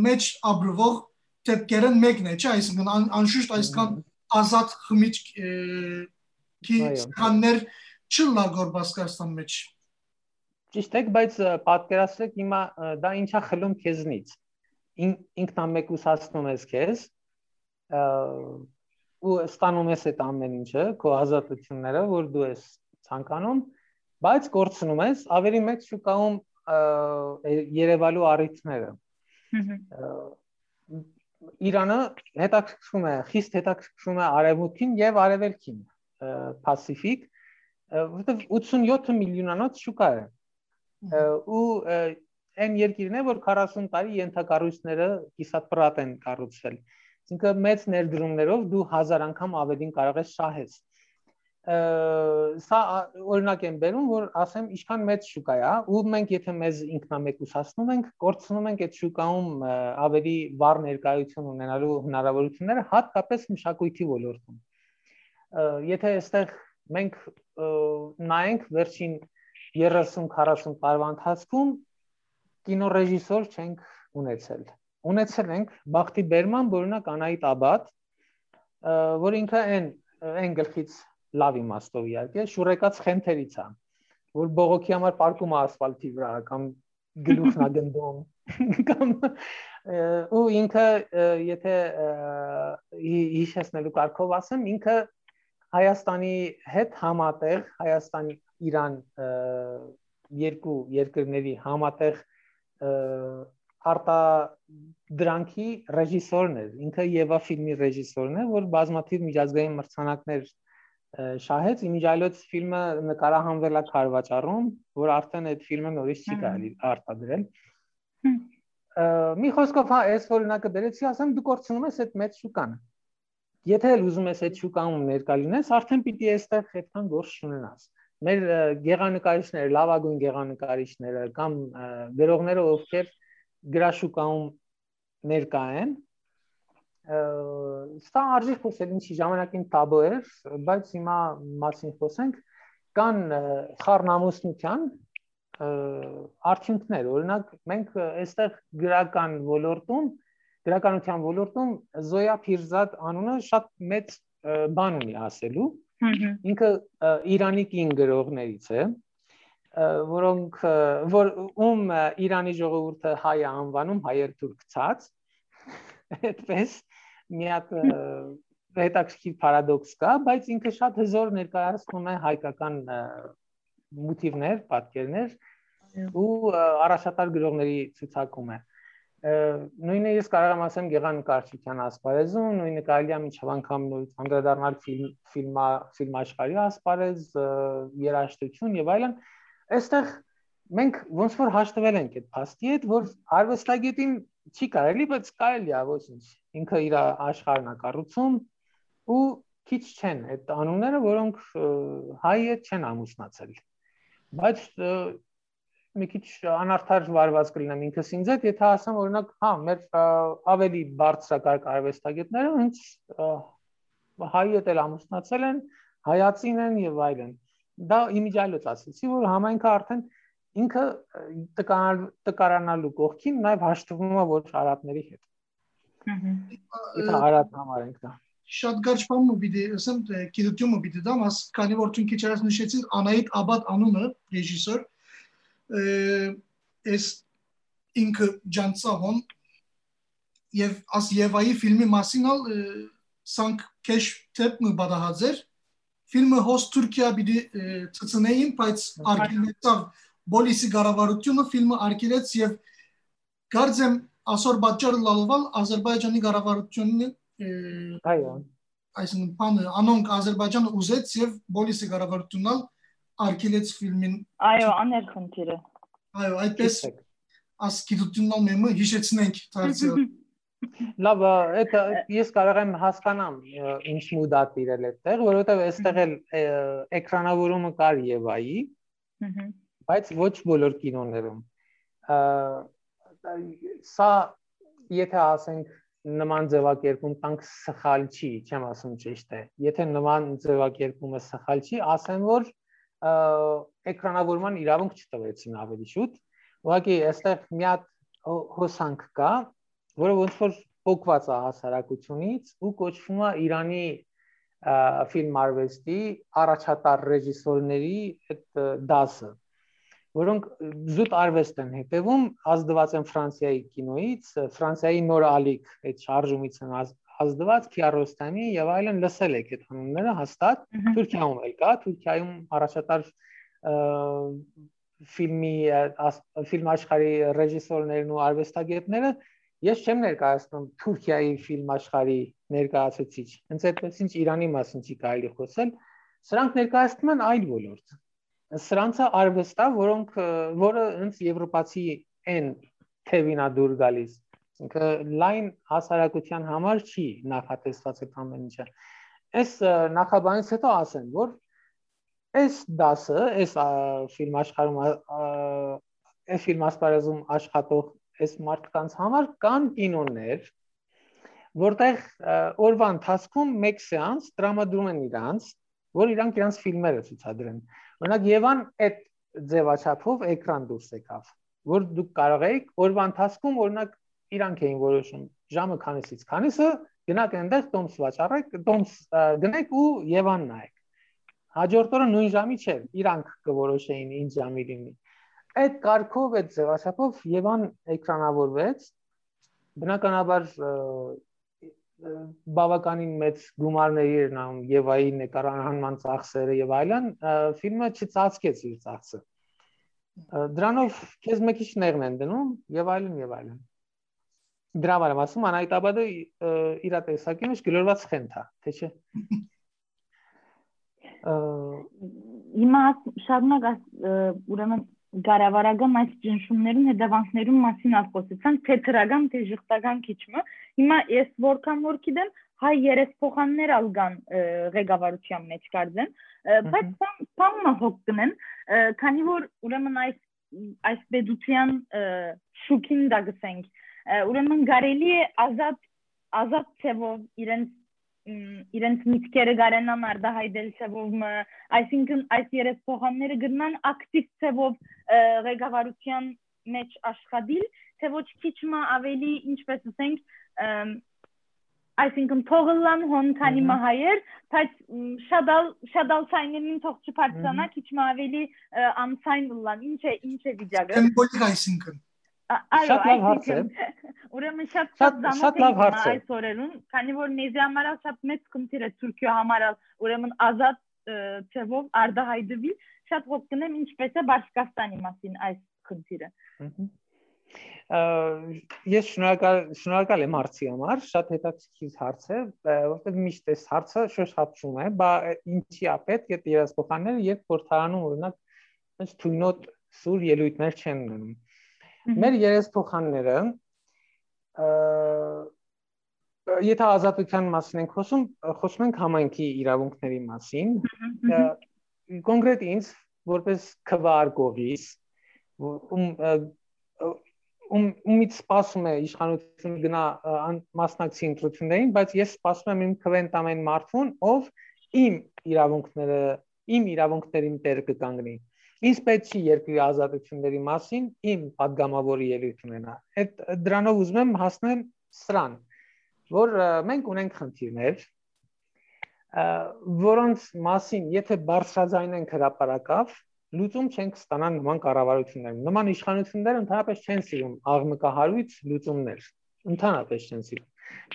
մեջ աբրվող դեպքերն մեկն է չէ այսինքն անշուշտ այսքան ազատ խմիչք քի սկաններ չլա գոր Բասկաստան մեջ ճիշտ է բայց պատկերացրեք հիմա դա ինչա խլում քեզնից ինքնամեկուսացնում ես քեզ ու ստանում ես այդ ամեն ինչը, քո ազատությունները, որ դու ես ցանկանում, բայց կորցնում ես ավելի մեծ շուկայում երևալու առիթները։ Իրանը հետաքրքրում է, խիստ հետաքրքրում է արևմուտքին եւ արևելքին, Պասիֆիկ, որովհետեւ 87 միլիոնանոց շուկա է։ Ու այն երկիրն է, որ 40 տարի ենթակառույցները կիսապրատ են կառուցվել։ Այսինքն մեծ ներդրումներով դու 1000 անգամ ավելին կարող ես շահես։ Սա օրինակ եմ բերում, որ ասեմ, ինչքան մեծ շուկա է, ու մենք եթե մեզ ինքնամեկուսացնում ենք, կորցնում ենք այդ շուկայում ավելի վառ ներկայություն ունենալու հնարավորությունները, հատկապես մշակույթի ոլորտում։ Եթե այստեղ մենք նայենք վերջին 30-40 տարվա ընթացքում կինոռեժիսոր չենք ունեցել։ Ունեցել ենք Բախտի Բերման, օրինակ Անահիտ Աբադ, որ ինքը այն այն գլխից լավ իմաստով իհարկե շուրեկած խենթերից է, որ բողոքի համար պարկում է ասֆալտի վրա կամ գլուխն է գնդում [laughs] կամ ու ինքը եթե հիշեցնելու կարգով ասեմ, ինքը Հայաստանի հետ համատեղ Հայաստանի Իրան երկու երկրների համատեղ արտա դրանքի ռեժիսորն էր ինքը Եվա ֆիլմի ռեժիսորն է որ բազմաթիվ միջազգային մրցանակներ շահեց իմիջայլոց ֆիլմը նկարահանվել է Քարվաճառում որ արդեն այդ ֆիլմը նորից չի կարելի արտադրել մի խոսքով հա այս օրինակը դերեցի ասեմ դու կորցնում ես այդ մեծ շուկան եթե ուզում ես այդ շուկայում ներկա լինես արդեն պիտի այստեղ այդքան գործ չունենաս մեր գեղանկարիչները, լավագույն գեղանկարիչները կամ գրողները, ովքեր գրաշուկայում ներկա են, սա արժի խոսել ինչի ժամանակին տաբու էր, բայց հիմա մասին խոսենք, կան խառնամուսնության արդյունքներ, օրինակ մենք այստեղ գրական ոլորտում, գրականության ոլորտում Զոյա Փիրզադ անունը շատ մեծ բան ունի ասելու, Ինքը Իրանի կին գրողներից է որոնք որ ում Իրանի ժողովուրդը հայ է անվանում հայեր թուրքցած [laughs] այդպես մի հատ հետաքրքիր парадոքս կա բայց ինքը շատ հզոր ներկայացնում է հայկական մոտիվներ, պատկերներ ու առաջատար գրողների ցուցակում է նույնը ես կարող եմ ասեմ գեղանկարչության ասպարեզում, նույնը կարելի է միջավ անգամ անդրադառնալ ֆիլմ ֆիլմա ֆիլմ աշխարհի ասպարեզ, երաժշտություն եւ այլն։ Այստեղ մենք ոնց որ հաշտվել ենք այդ փաստի հետ, որ արվեստագետին չի կարելի, բայց կարելի է ոչինչ։ Ինքը իր աշխարհն է կառուցում ու քիչ չեն այդ անունները, որոնք հայը չեն ամուսնացել։ Բայց մի քիչ անարդար վարված կլինեմ ինքս ինձ հետ, եթե ասեմ օրինակ, հա, մեր ավելի բարձրակարգ արվեստագետները հենց հայ հետ էլ ամուսնացել են, հայացին են եւ այլն։ Դա իմիջիալոց ասեցի, որ համայնքը արդեն ինքը տկարանալու կողքին նաև հաշտվում է ոչ արաբների հետ։ Ահա։ արաբ համարենք դա շատ կարճ բանը պիտի ասեմ գիտությունը պիտի դամ աս քանի որ դու քիչ արած նշեցին Անահիտ Աբադ անունը ռեժիսոր էս ինքը ջանցահոն եւ աս Եվայի ֆիլմի մասինալ սանք քեշ տեպը բադահաձեր ֆիլմը հոս Թուրքիա պիտի ծծնեին բայց արկելեցավ բոլիսի գարավարությունը ֆիլմը արկելեց եւ գարձեմ ասոր բաճար լալվալ Ադրբեջանի գարավարությունը այո այսինքն բանը անոնք Ադրբեջանը ուզեց եւ բոլիսի գարավարությունալ արկելեց ֆիլմին այո աներ խնդիրը այո այդպես ասկիդություննալ մեմը հիշեցնենք դարձյալ [laughs] Լավ, այդ ես կարող եմ հասկանամ ինչ մուդատ իրել այդտեղ, որովհետև այստեղ էլ էկրանավորումը կար Եվայի, բայց ոչ բոլոր կինոներում։ Սա եթե ասենք նման ձևակերպում տանք սխալ չի, չեմ ասում ճիշտ է։ Եթե նման ձևակերպումը սխալ չի, ասեմ որ էկրանավորման իրավունք չտվեցին ավելի շուտ։ Ուղղակի այստեղ մի հատ հոսանք կա, որը ոնց որ փոկված է հասարակությունից ու կոչվում է Իրանի ֆիլմ արվեստի առաջատար ռեժիսորների այդ դասը որոնք զուտ արվեստ են հետևում, ազդված են Ֆրանսիայի կինոից, Ֆրանսիայի նոր ալիք այդ շարժումից են ազդված Քիարոստամի եւ այլն լսել եք այդ անունները հաստատ Թուրքիայում էլ կա, Թուրքիայում առաջատար ֆիլմի ֆիլմ աշխարհի ռեժիսորներն ու արվեստագետները ես չեմ ներկայացնում Թուրքիայի ֆիլմ աշխարհի ներկայացուցիչ։ Հենց այդպես ինչ Իրանի մասին չի կարելի խոսել, սրանք ներկայացնում են այլ ոլորտ սրանցը արվեստա, որոնք որը հենց եվրոպացի են թևինա դուր գալիս։ Ինքը լայն հասարակության համար չի նախատեսված այդ ամեն ինչը։ Այս նախաբանից հետո ասեմ, որ այս դասը, այս ֆիլմ աշխարհում այս ֆիլմ ասպարեզում աշխատող այս մարդկանց համար կան կինոներ, որտեղ օրվա ընթացքում մեկ սեանս տրամադրում են իրանց, որ իրանք իրանց ֆիլմերը ցուցադրեն։ Օրինակ Եվան այդ ձևաչափով էկրան դուրս եկավ, որ դուք կարող եք օրվա ընթացքում օրինակ իրանք էին որոշում ժամը քանիսից քանիսը գնաք այնտեղ տոմս վաճառեք, տոմս գնեք ու Եվան նայեք։ Հաջորդ օրը նույն ժամի չէ, իրանք կորոշեին ինչ ժամի լինի։ Այդ կարգով, այդ ձևաչափով Եվան էկրանավորվեց։ Բնականաբար բավականին մեծ գումարների էր նայում Եվայի նկարահանման ծախսերը եւ այլն, ֆիլմը չծածկեց իր ծախսը։ Դրանով քեզ մի քիչ նեղն են դնում եւ այլն եւ այլն։ Դրա վրա ասում անայտաբադը իր տեսակի մեջ գլորված խենթա, թե չէ։ Հիմա շարունակ ուրեմն գարավարական այս ճնշումներուն հետևանքներուն մասին ասկոսեցան թե թրագամ թե ժխտական քիչմը հիմա ես որքան որ գիտեմ հայ երեսփոխաններ ալգան ղեկավարության մեջ կարձեն բայց բամը հոգնեն քանի որ ուրեմն այս այս պետության շուկին դա գսենք ուրեմն կարելի է ազատ ազատ ծևով իրենց իրենց միտքերը գարենան արդահայտել ծևով այսինքն այս երեսփոխանները գտնան ակտիվ ծևով ղեկավարության մեջ աշխատիլ թե ոչ քիչ մը ավելի ինչպես ասենք այսինքն թողլան հոն քանի մահայեր բայց շադալ շադալ ցայնին թող չփարտանա քիչ մը ավելի անցայն լան ինչ է ինչ է վիճակը սիմվոլիկ այսինքն Շատ լավ հարց է։ [laughs] Ուրեմն շատ շատ շատ լավ հարց է։ Այս օրերուն, քանի որ մեզի համար շատ մեծ խնդիր է Թուրքիա համար, ուրեմն ազատ ծևով արդահայտվի, շատ ողջ կնեմ ինչպես է Բաշկաստանի մասին այս խնդիրը։ Ես շնորհակալ շնորհակալ եմ հարցի համար, շատ հետաքրքիր հարց է, որովհետև միշտ այս հարցը շոշափում է, բա ինչի է պետք այդ երասփոխանները, երբ փորձարանում օրինակ այս թույնոտ սուր ելույթներ չեն ունենում Մեր երեսփոխանները եթե ազատության մասին ենք խոսում, խոսում ենք համայնքի իրավունքների մասին։ Կոնկրետ ինձ որպես քվար գովիս, ում ում ումից սպասում է իշխանությունը գնա մասնակցի ընտրություններին, բայց ես սպասում եմ իմ քվենտ ամեն մարդուն, ով իմ իրավունքները, իմ իրավունքներին տեր կկանգնի։ Ինչպեսի երկրի ազատությունների մասին իմ падգամավորի ելույթ ունենա։ Այդ դրանով ուզում եմ հասնել սրան, որ մենք ունենք խնդիրներ, որոնց մասին եթե բարձրաձայնենք հրաապարակավ, լուծում չենք ստանա նման կառավարություններ։ Նման իշխանությունները ընդհանրապես չեն սիրում աղմկահարույց լուծումներ, ընդհանրապես չեն սիրում։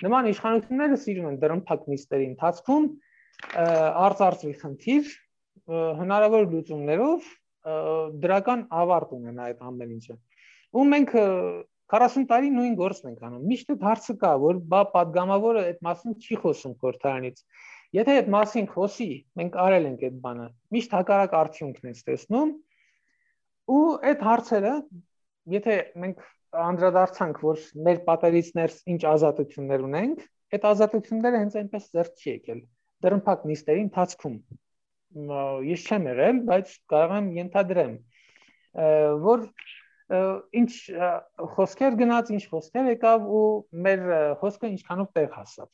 Նման իշխանությունները սիրում են դրամփակ միստերի ընթացքում արծարծվի խնդիր հնարավոր լուծումներով դրական ավարտ ունեն այդ ամեն ինչը ու մենք 40 տարի նույն գործն ենք անում միշտ այդ հարցը կա որ բա падգամավորը այդ մասին չի խոսում քորթարանից եթե այդ մասին խոսի մենք արել ենք այդ բանը միշտ հակարակ արդյունքն ես տեսնում ու այդ հարցերը եթե մենք անդրադարձանք, որ մեր պատերից ներս ինչ ազատություններ ունենք, այդ ազատությունները հենց այնպես ձեռք չի եկել դրմփակ նիստերի ընթացքում ես չեմ եղել, բայց կարող եմ ենթադրեմ, որ ինչ խոսքեր գնաց, ինչ խոսքեր եկավ ու մեր խոսքը ինչքանով տեղ հասավ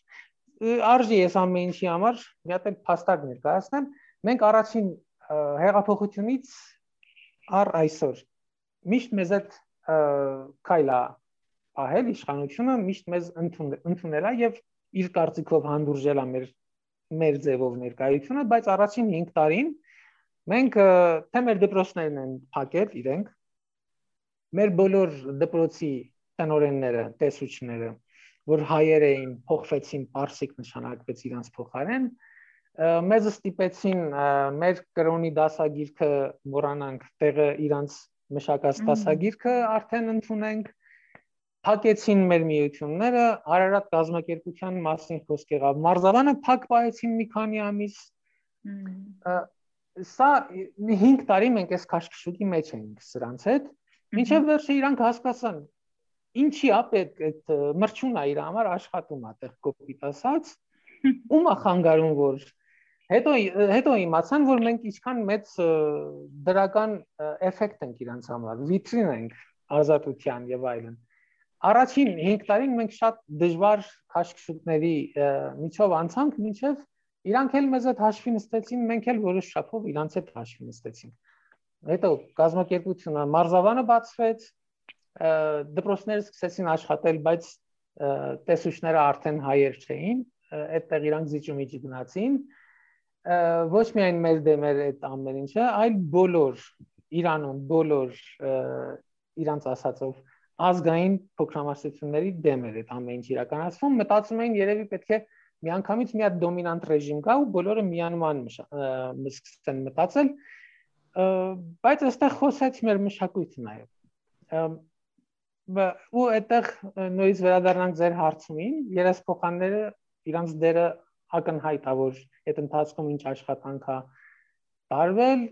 արժի ես ամեն ինչի համար մի հատ փաստակ ներկայացնեմ մենք առաջին հեղափոխությունից առ այսօր միշտ մեզ այդ քայլա ահել իշխանությունը միշտ մեզ ընդունել է եւ իր կարծիքով հանդուրժել է մեր մեր ձևով ներկայությունը բայց առաջին 5 տարին մենք թե մեր դպրոցներն են փակել իրենք մեր բոլոր դպրոցի տնօրենները տեսուչները որ հայեր էին, փոխվեցին, Պարսիկ նշանակվեց իրանց փոխարեն, մեզ ստիպեցին մեր կրոնի դասագիրքը մոռանանք, տեղը իրանց մշակած դասագիրքը արդեն ընդունենք, փակեցին մեր միությունները, Արարատ գազམ་ակերպության մասին խոսք եղավ։ Մարզավանը փակ պահեցին մի քանի ամիս։ Սա 5 տարի մենք այս քաշքշուկի մեջ ենք սրանց հետ, մինչև վերջը իրանք հասկացան, ինչի է պետք այդ մրճունա իր համար աշխատում է տեղ կոպիտ ասած ում է խանգարում որ հետո հետո իմացան որ մենք ինչքան մեծ դրական էֆեկտ ենք իրանց համար վիտրին ենք ազատության եւ այլն առաջին 5 տարին մենք շատ դժվար քաշքշուկների միջով անցանք մինչև իրանք էլ մեզ այդ հաշվի նստեցին մենք էլ որոշ շփով իրանց հետ հաշվի նստեցինք հետո գազམ་ակերպությունը մարզավանը բացվեց դպրոցները սկսեցին աշխատել, բայց տեսուչները արդեն հայեր չէին, այդտեղ իրանք զիջումիջի գնացին ոչ միայն մեր դեմեր այդ ամեն ինչը, այլ բոլոր Իրանում բոլոր իրանց ասածով ազգային փոքրամասնությունների դեմ էր այդ ամեն ինչ իրականացվում, մտածում էին երևի պետք է միանգամից մի հատ դոմինանտ ռեժիմ կա ու բոլորը միանման սկսեն մտածել, բայց այստեղ խոսեց մեր մշակույթը նաև ու այդտեղ նույնիսկ վերադառնանք ձեր հարցումին, երեսփոխանները իրանց դերը ակնհայտ է, որ այդ ընթացքում ինչ աշխատանք է տարվել,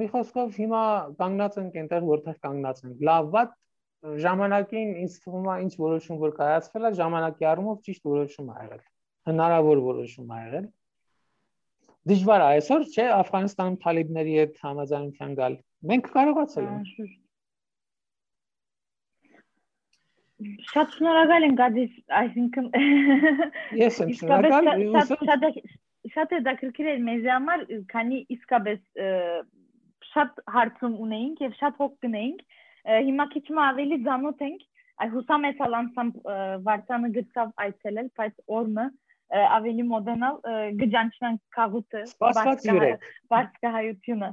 մի խոսքով հիմա կանգնած ենք այնտեղ, որտեղ կանգնած ենք։ Լավ, վատ ժամանակին ինձ թվում է ինչ որոշում որ կայացվել է, ժամանակի առումով ճիշտ որոշում ա եղել։ Հնարավոր որոշում ա եղել։ Դժվար է այսօր, չէ, Աֆղանստանում թալիբների հետ համաձայնության գալ։ Մենք կարողացել ենք։ Շատ շնորհակալ եմ գադիս, այսինքն [laughs] Ես եմ շնորհակալ։ Շատ է դակրքիր էր մեզ համար, քանի իսկապես շատ հարցում ունեինք եւ շատ հոգ գնեինք։ Հիմա քիչ մ ավելի ծանոթ ենք։ Այ հուսամ ես ալանսամ վարտանը գծավ այցելել, բայց օրը ավելի մոդենալ գջանչնան քաղուտը սպասված յուրեք բարձկահայությունը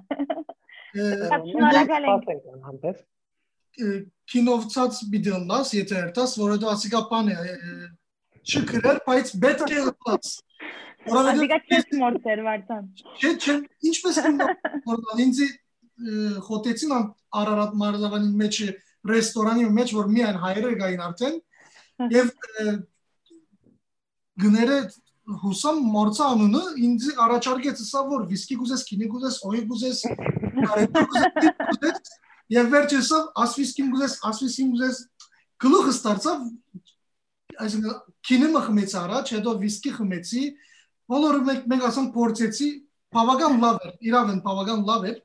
շնորհակալ ենք կինովցած բիդելնաս, եթե երտաս, որովհետև ասիկա բան է չկրել, բայց պետք է լաց։ Որովհետև չես մորցեր վարդան։ Չէ, չէ, ինչպես որ ինձ խոտեցին Արարատ մարզավանի մեջ ռեստորանի մեջ, որ միայն հայերը գային արդեն եւ գները հուսամ մորցա անունը ինձ առաջարկեց սա որ վիսկի գուզես, քինի գուզես, օյի գուզես, արեթ գուզես, Եվ վերջեսով ասվիսկին գուզես, ասվիսկին գուզես գլուխս դարձավ այսինքն քինը խմեցի առաջ, հետո վիսկի խմեցի, բոլորը մենք մենք ասենք փորձեցի, բավական լավ էր, իրավն բավական լավ էր։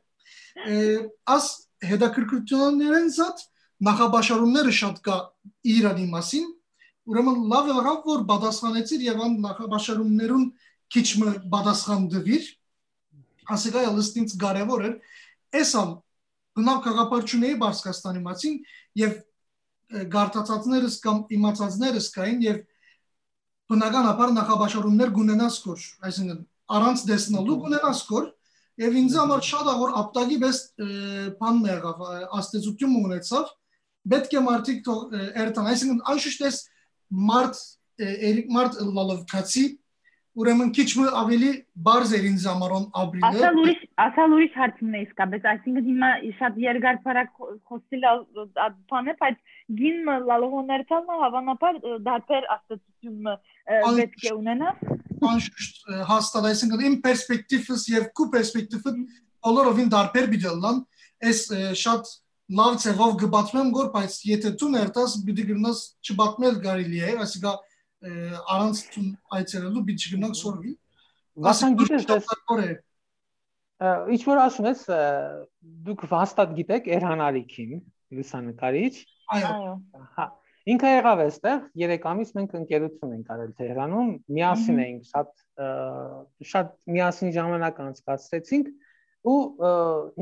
Աս հետաքրքրություններն զատ նախաբաշարումները շատ կա Իրանի մասին, ուրեմն լավ եղավ որ պատասխանեցիր եւ ան նախաբաշարումներուն քիչ մը պատասխան դվիր ասիկա լստինց կարևոր էր էսալ բնավ քաղաքապարչունեի Բարսկաստանի մասին եւ գարտացածներս կամ իմացածներս կային եւ բնականաբար նախաբաշարումներ գունենաս կոր, այսինքն առանց դեսնալու գունենաս կոր եւ ինձ համար շատ աղոր ապտագի բես բան եղավ աստեցություն ունեցավ պետք է մարդիկ երթան այսինքն անշուշտ էս մարդ երիկ մարդ լալով կացի ուրեմն քիչ մը ավելի բարձ էր ինձ համարոն ապրիլը ասալ ուրիշ ասալ ուրիշ հարցն է իսկա բայց այսինքն հիմա շատ երկար փարակ խոսել բանը բայց գին լալողոներցալը հավանաբար դարբեր աստեցությունը պետք է ունենա անշուշտ հաստատ այսինքն իմ պերսպեկտիվս եւ քու պերսպեկտիվը բոլորովին դարբեր բիդելան այս շատ լավ ցեղով գբացմեմ գոր բայց եթե դու ներտաս պիտի գնաս չբատմել կարելի է այսինքն առանց այցելելու պիտի գնանք սորվի Վասան գիտես ինչ որ ասում ես դուք հաստատ գիտեք Էրհանարիքին լուսանկարիչ այո հա Ինքը եղավ այստեղ 3 ամիս մենք ընկերություն ենք արել Թեհրանում, միասին էինք շատ շատ միասին ժամանակ անցկացրեցինք ու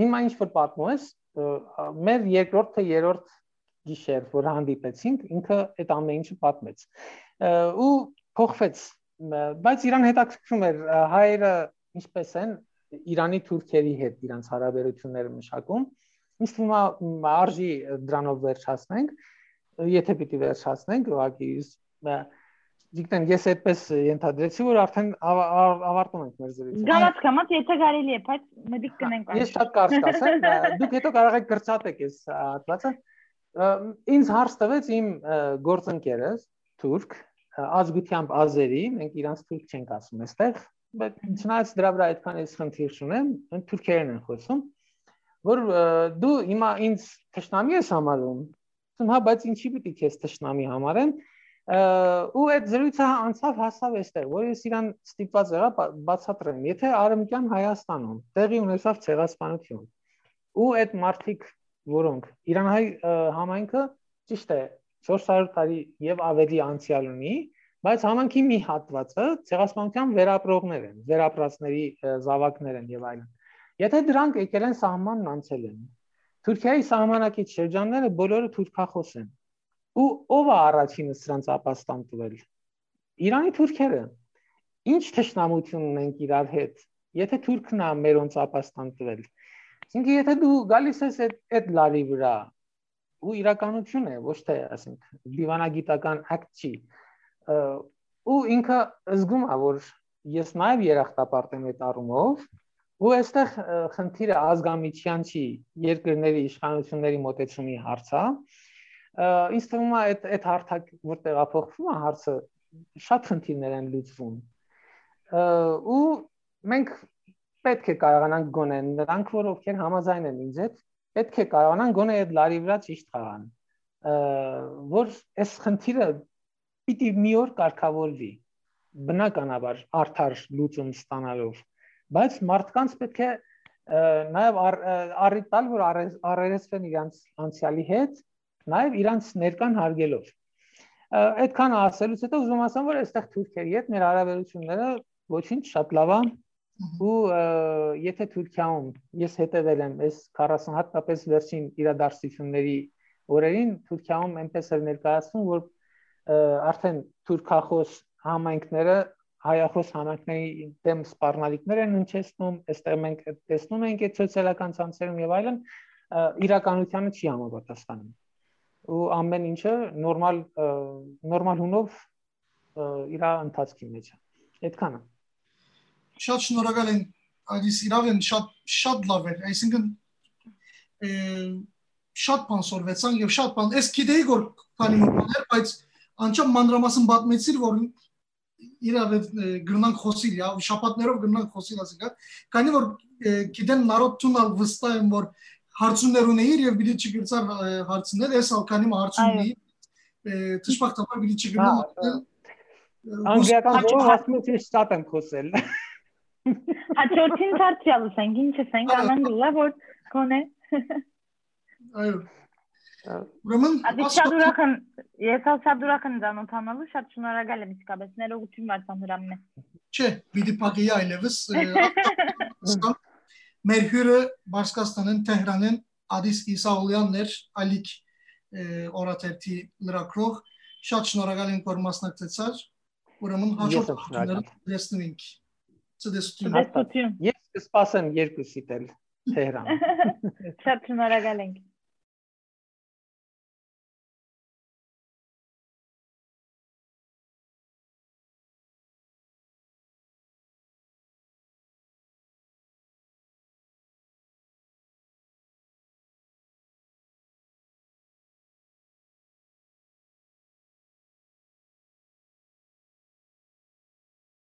հիմա ինչ որ պատմում ես, մեր երկրորդ թե երրորդ գիշեր, որ հանդիպեցինք, ինքը այդ ամեն ինչը պատմեց։ ու փոխվեց, բայց իրան հետաքրքրում էր հայերը ինչպես են Իրանի թուրքերի հետ իրանց հարաբերությունները մշակում։ Ինչ թվում է արժի դրանով վերջացնենք եթե պիտի վերջացնենք ուղղակի Դիկտեն ես այդպես ենթադրեցի որ արդեն ավարտում ենք մեր զրույցը։ Գամած գամած եթե կարելի է, բայց մտիկ կնենք։ Ես շատ կարճ կասեմ, դուք հետո կարող եք գրծատեք այս հատվածը։ Ինձ հարց տվեց իմ գործընկերս թուրք ազգությամբ ազերի, մենք իրանց թուրք չենք ասում այստեղ, բայց չնայած դրա վրա այդքան էս խնդիր չունեմ, թուրքերեն են խոսում, որ դու հիմա ինձ թշնամի ես համարում, ասում հա բայց ինչի պիտի քեզ ճշնամի համարեն ու այդ զրույցը անցավ հասավ այստեղ որ ես իրան ստիպված եղա բացատրեմ եթե արեմկյան Հայաստանում տեղի ունեցավ ցեղասպանություն ու այդ մարտիկ որոնք Իրանհայ համայնքը ճիշտ է 400 տարի եւ ավելի անցյալ ունի բայց համանքի մի հատվածը ցեղասպանության վերապրողներ են վերապրածների զավակներ են եւ այլն եթե դրանք եկել են սահմանն անցել են Թուրքիայի սահմանակից շրջանները բոլորը թուրքախոս են։ Ու ով է առաջինը սրանց ապաստան տվել։ Իրանի թուրքերը։ Ինչ թշնամություն ունենք իրար հետ։ Եթե թուրքն է մերոնց ապաստան տվել։ Այսինքն եթե դու գալիս ես այդ այդ լարի վրա ու իրականություն է, ոչ թե ասենք դիվանագիտական ակտ չի։ ու ինքը զգում է, որ ես նաև երախտապարտ եմ այդ առումով, Ու այստեղ խնդիրը ազգամիչյան չի, երկրների իշխանությունների մոտեցումի հարց է։ Ինձ թվում է այդ այդ հարթակ որ տեղափոխվում է հարցը շատ խնդիրներ են լուծվում։ ու մենք պետք է կարողանանք գոնե նրանք որ ովքեր համաձայն են ինձ հետ, պետք է կարողանան գոնե այդ լարի վրա ճիշտ խաղան։ որ այս խնդիրը պիտի մի օր կարգավորվի բնականաբար արդար լուծում ստանալով բայց մարդկանց պետք է նաև առիթ տալ, որ առերեսվեն իրանց անցյալի հետ, նաև իրանց ներկան հարգելով։ Այդքան ասելուց հետո ուզում ասեմ, որ այստեղ Թուրքիայի հետ մեր հարաբերությունները ոչինչ շատ լավ է ու եթե Թուրքիայում ես հետևել եմ այս 40 հատկապես վերջին իրադարձությունների օրերին Թուրքիայում այնպես էր ներկայացվում, որ արդեն թուրքախոս համայնքները հայախոս համայնքների դեմ սպառնալիքներ են հնչեցնում, այստեղ մենք տեսնում ենք այդ սոցիալական ցանցերում եւ այլն, իրականությանը չի համապատասխանում։ Ու ամեն ինչը նորմալ նորմալ հունով իր ընթացքի մեջ է։ Այդքանը։ Շատ շնորհակալ եմ Ալիս իրավեն շատ շատ լավ էր, այսինքն շատ բան սորվեցան եւ շատ բան, ես գիտեի որ քանի մոտ բայց անչափ մանրամասն պատմեցիր որ իրավ գրնանք խոսիլ, یا շապատներով գրնանք խոսիլ ասիկա, քանի որ գիտեն նարոդուն ալ վստահ եմ որ հարցումներ ունեիր եւ պիտի չգրծար հարցներ, ես ալ քանի հարցում ունեի Տշպակտաբար մի չգնամ Անգլիական ժողով ասում է շատ են խոսել։ Հաջորդին դարձյալ ասենք, ինչ ասենք, ամեն գլա որ կոնե։ Այո։ Ուրեմն շատ ուրախ եմ, ես շատ ուրախ եմ ճանոթանալու, շատ շնորհակալ եմ իսկապես ներողություն Վարդան Հրամն է։ Չէ, պիտի փակեի այլևս։ Մեր հյուրը Բարսկաստանեն Թեհրանեն Ադիս Իսաուլյանն էր, Ալիկ օրաթերթի լրակրող։ Շատ շնորհակալ ենք, որ մասնակցեցար։ Ուրեմն հաջորդ հաղորդումները տեսնենք։ Ցտեսություն։ Ես կսպասեմ երկուսիդ էլ Թեհրան։ [laughs] Շատ շնորհակալ ենք։